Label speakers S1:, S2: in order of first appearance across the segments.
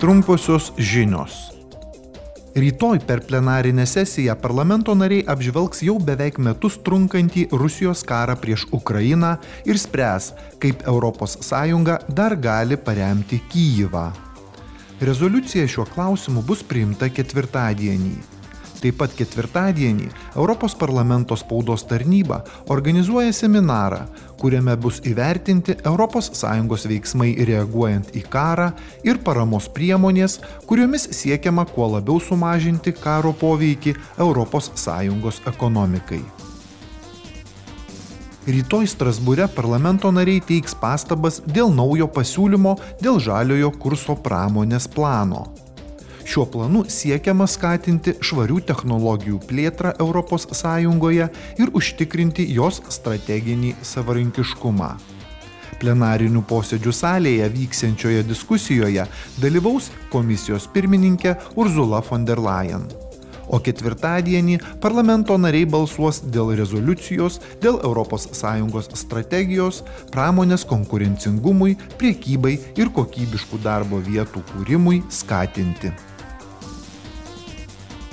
S1: Trumposios žinios. Rytoj per plenarinę sesiją parlamento nariai apžvelgs jau beveik metus trunkantį Rusijos karą prieš Ukrainą ir spręs, kaip ES dar gali paremti Kyivą. Rezoliucija šiuo klausimu bus priimta ketvirtadienį. Taip pat ketvirtadienį Europos parlamento spaudos tarnyba organizuoja seminarą, kuriame bus įvertinti ES veiksmai reaguojant į karą ir paramos priemonės, kuriomis siekiama kuo labiau sumažinti karo poveikį ES ekonomikai. Rytoj Strasbūre parlamento nariai teiks pastabas dėl naujo pasiūlymo dėl žaliojo kurso pramonės plano. Šiuo planu siekiama skatinti švarių technologijų plėtrą ES ir užtikrinti jos strateginį savarankiškumą. Plenarinių posėdžių salėje vyksiančioje diskusijoje dalyvaus komisijos pirmininkė Urzula von der Leyen. O ketvirtadienį parlamento nariai balsuos dėl rezoliucijos dėl ES strategijos pramonės konkurencingumui, priekybai ir kokybiškų darbo vietų kūrimui skatinti.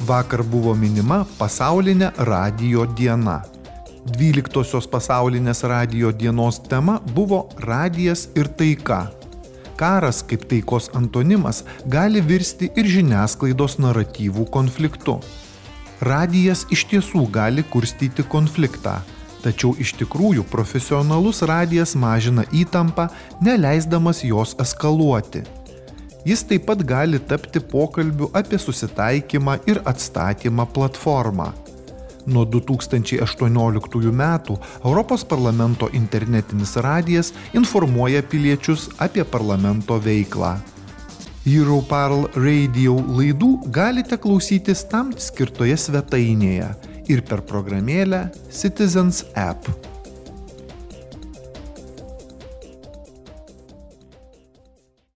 S1: Vakar buvo minima pasaulinė radio diena. 12-osios pasaulinės radio dienos tema buvo radijas ir taika. Karas kaip taikos antonimas gali virsti ir žiniasklaidos naratyvų konfliktu. Radijas iš tiesų gali kurstyti konfliktą, tačiau iš tikrųjų profesionalus radijas mažina įtampą, neleisdamas jos eskaluoti. Jis taip pat gali tapti pokalbių apie susitaikymą ir atstatymą platformą. Nuo 2018 metų Europos parlamento internetinis radijas informuoja piliečius apie parlamento veiklą. Europarl radio laidų galite klausytis tam skirtoje svetainėje ir per programėlę Citizens App.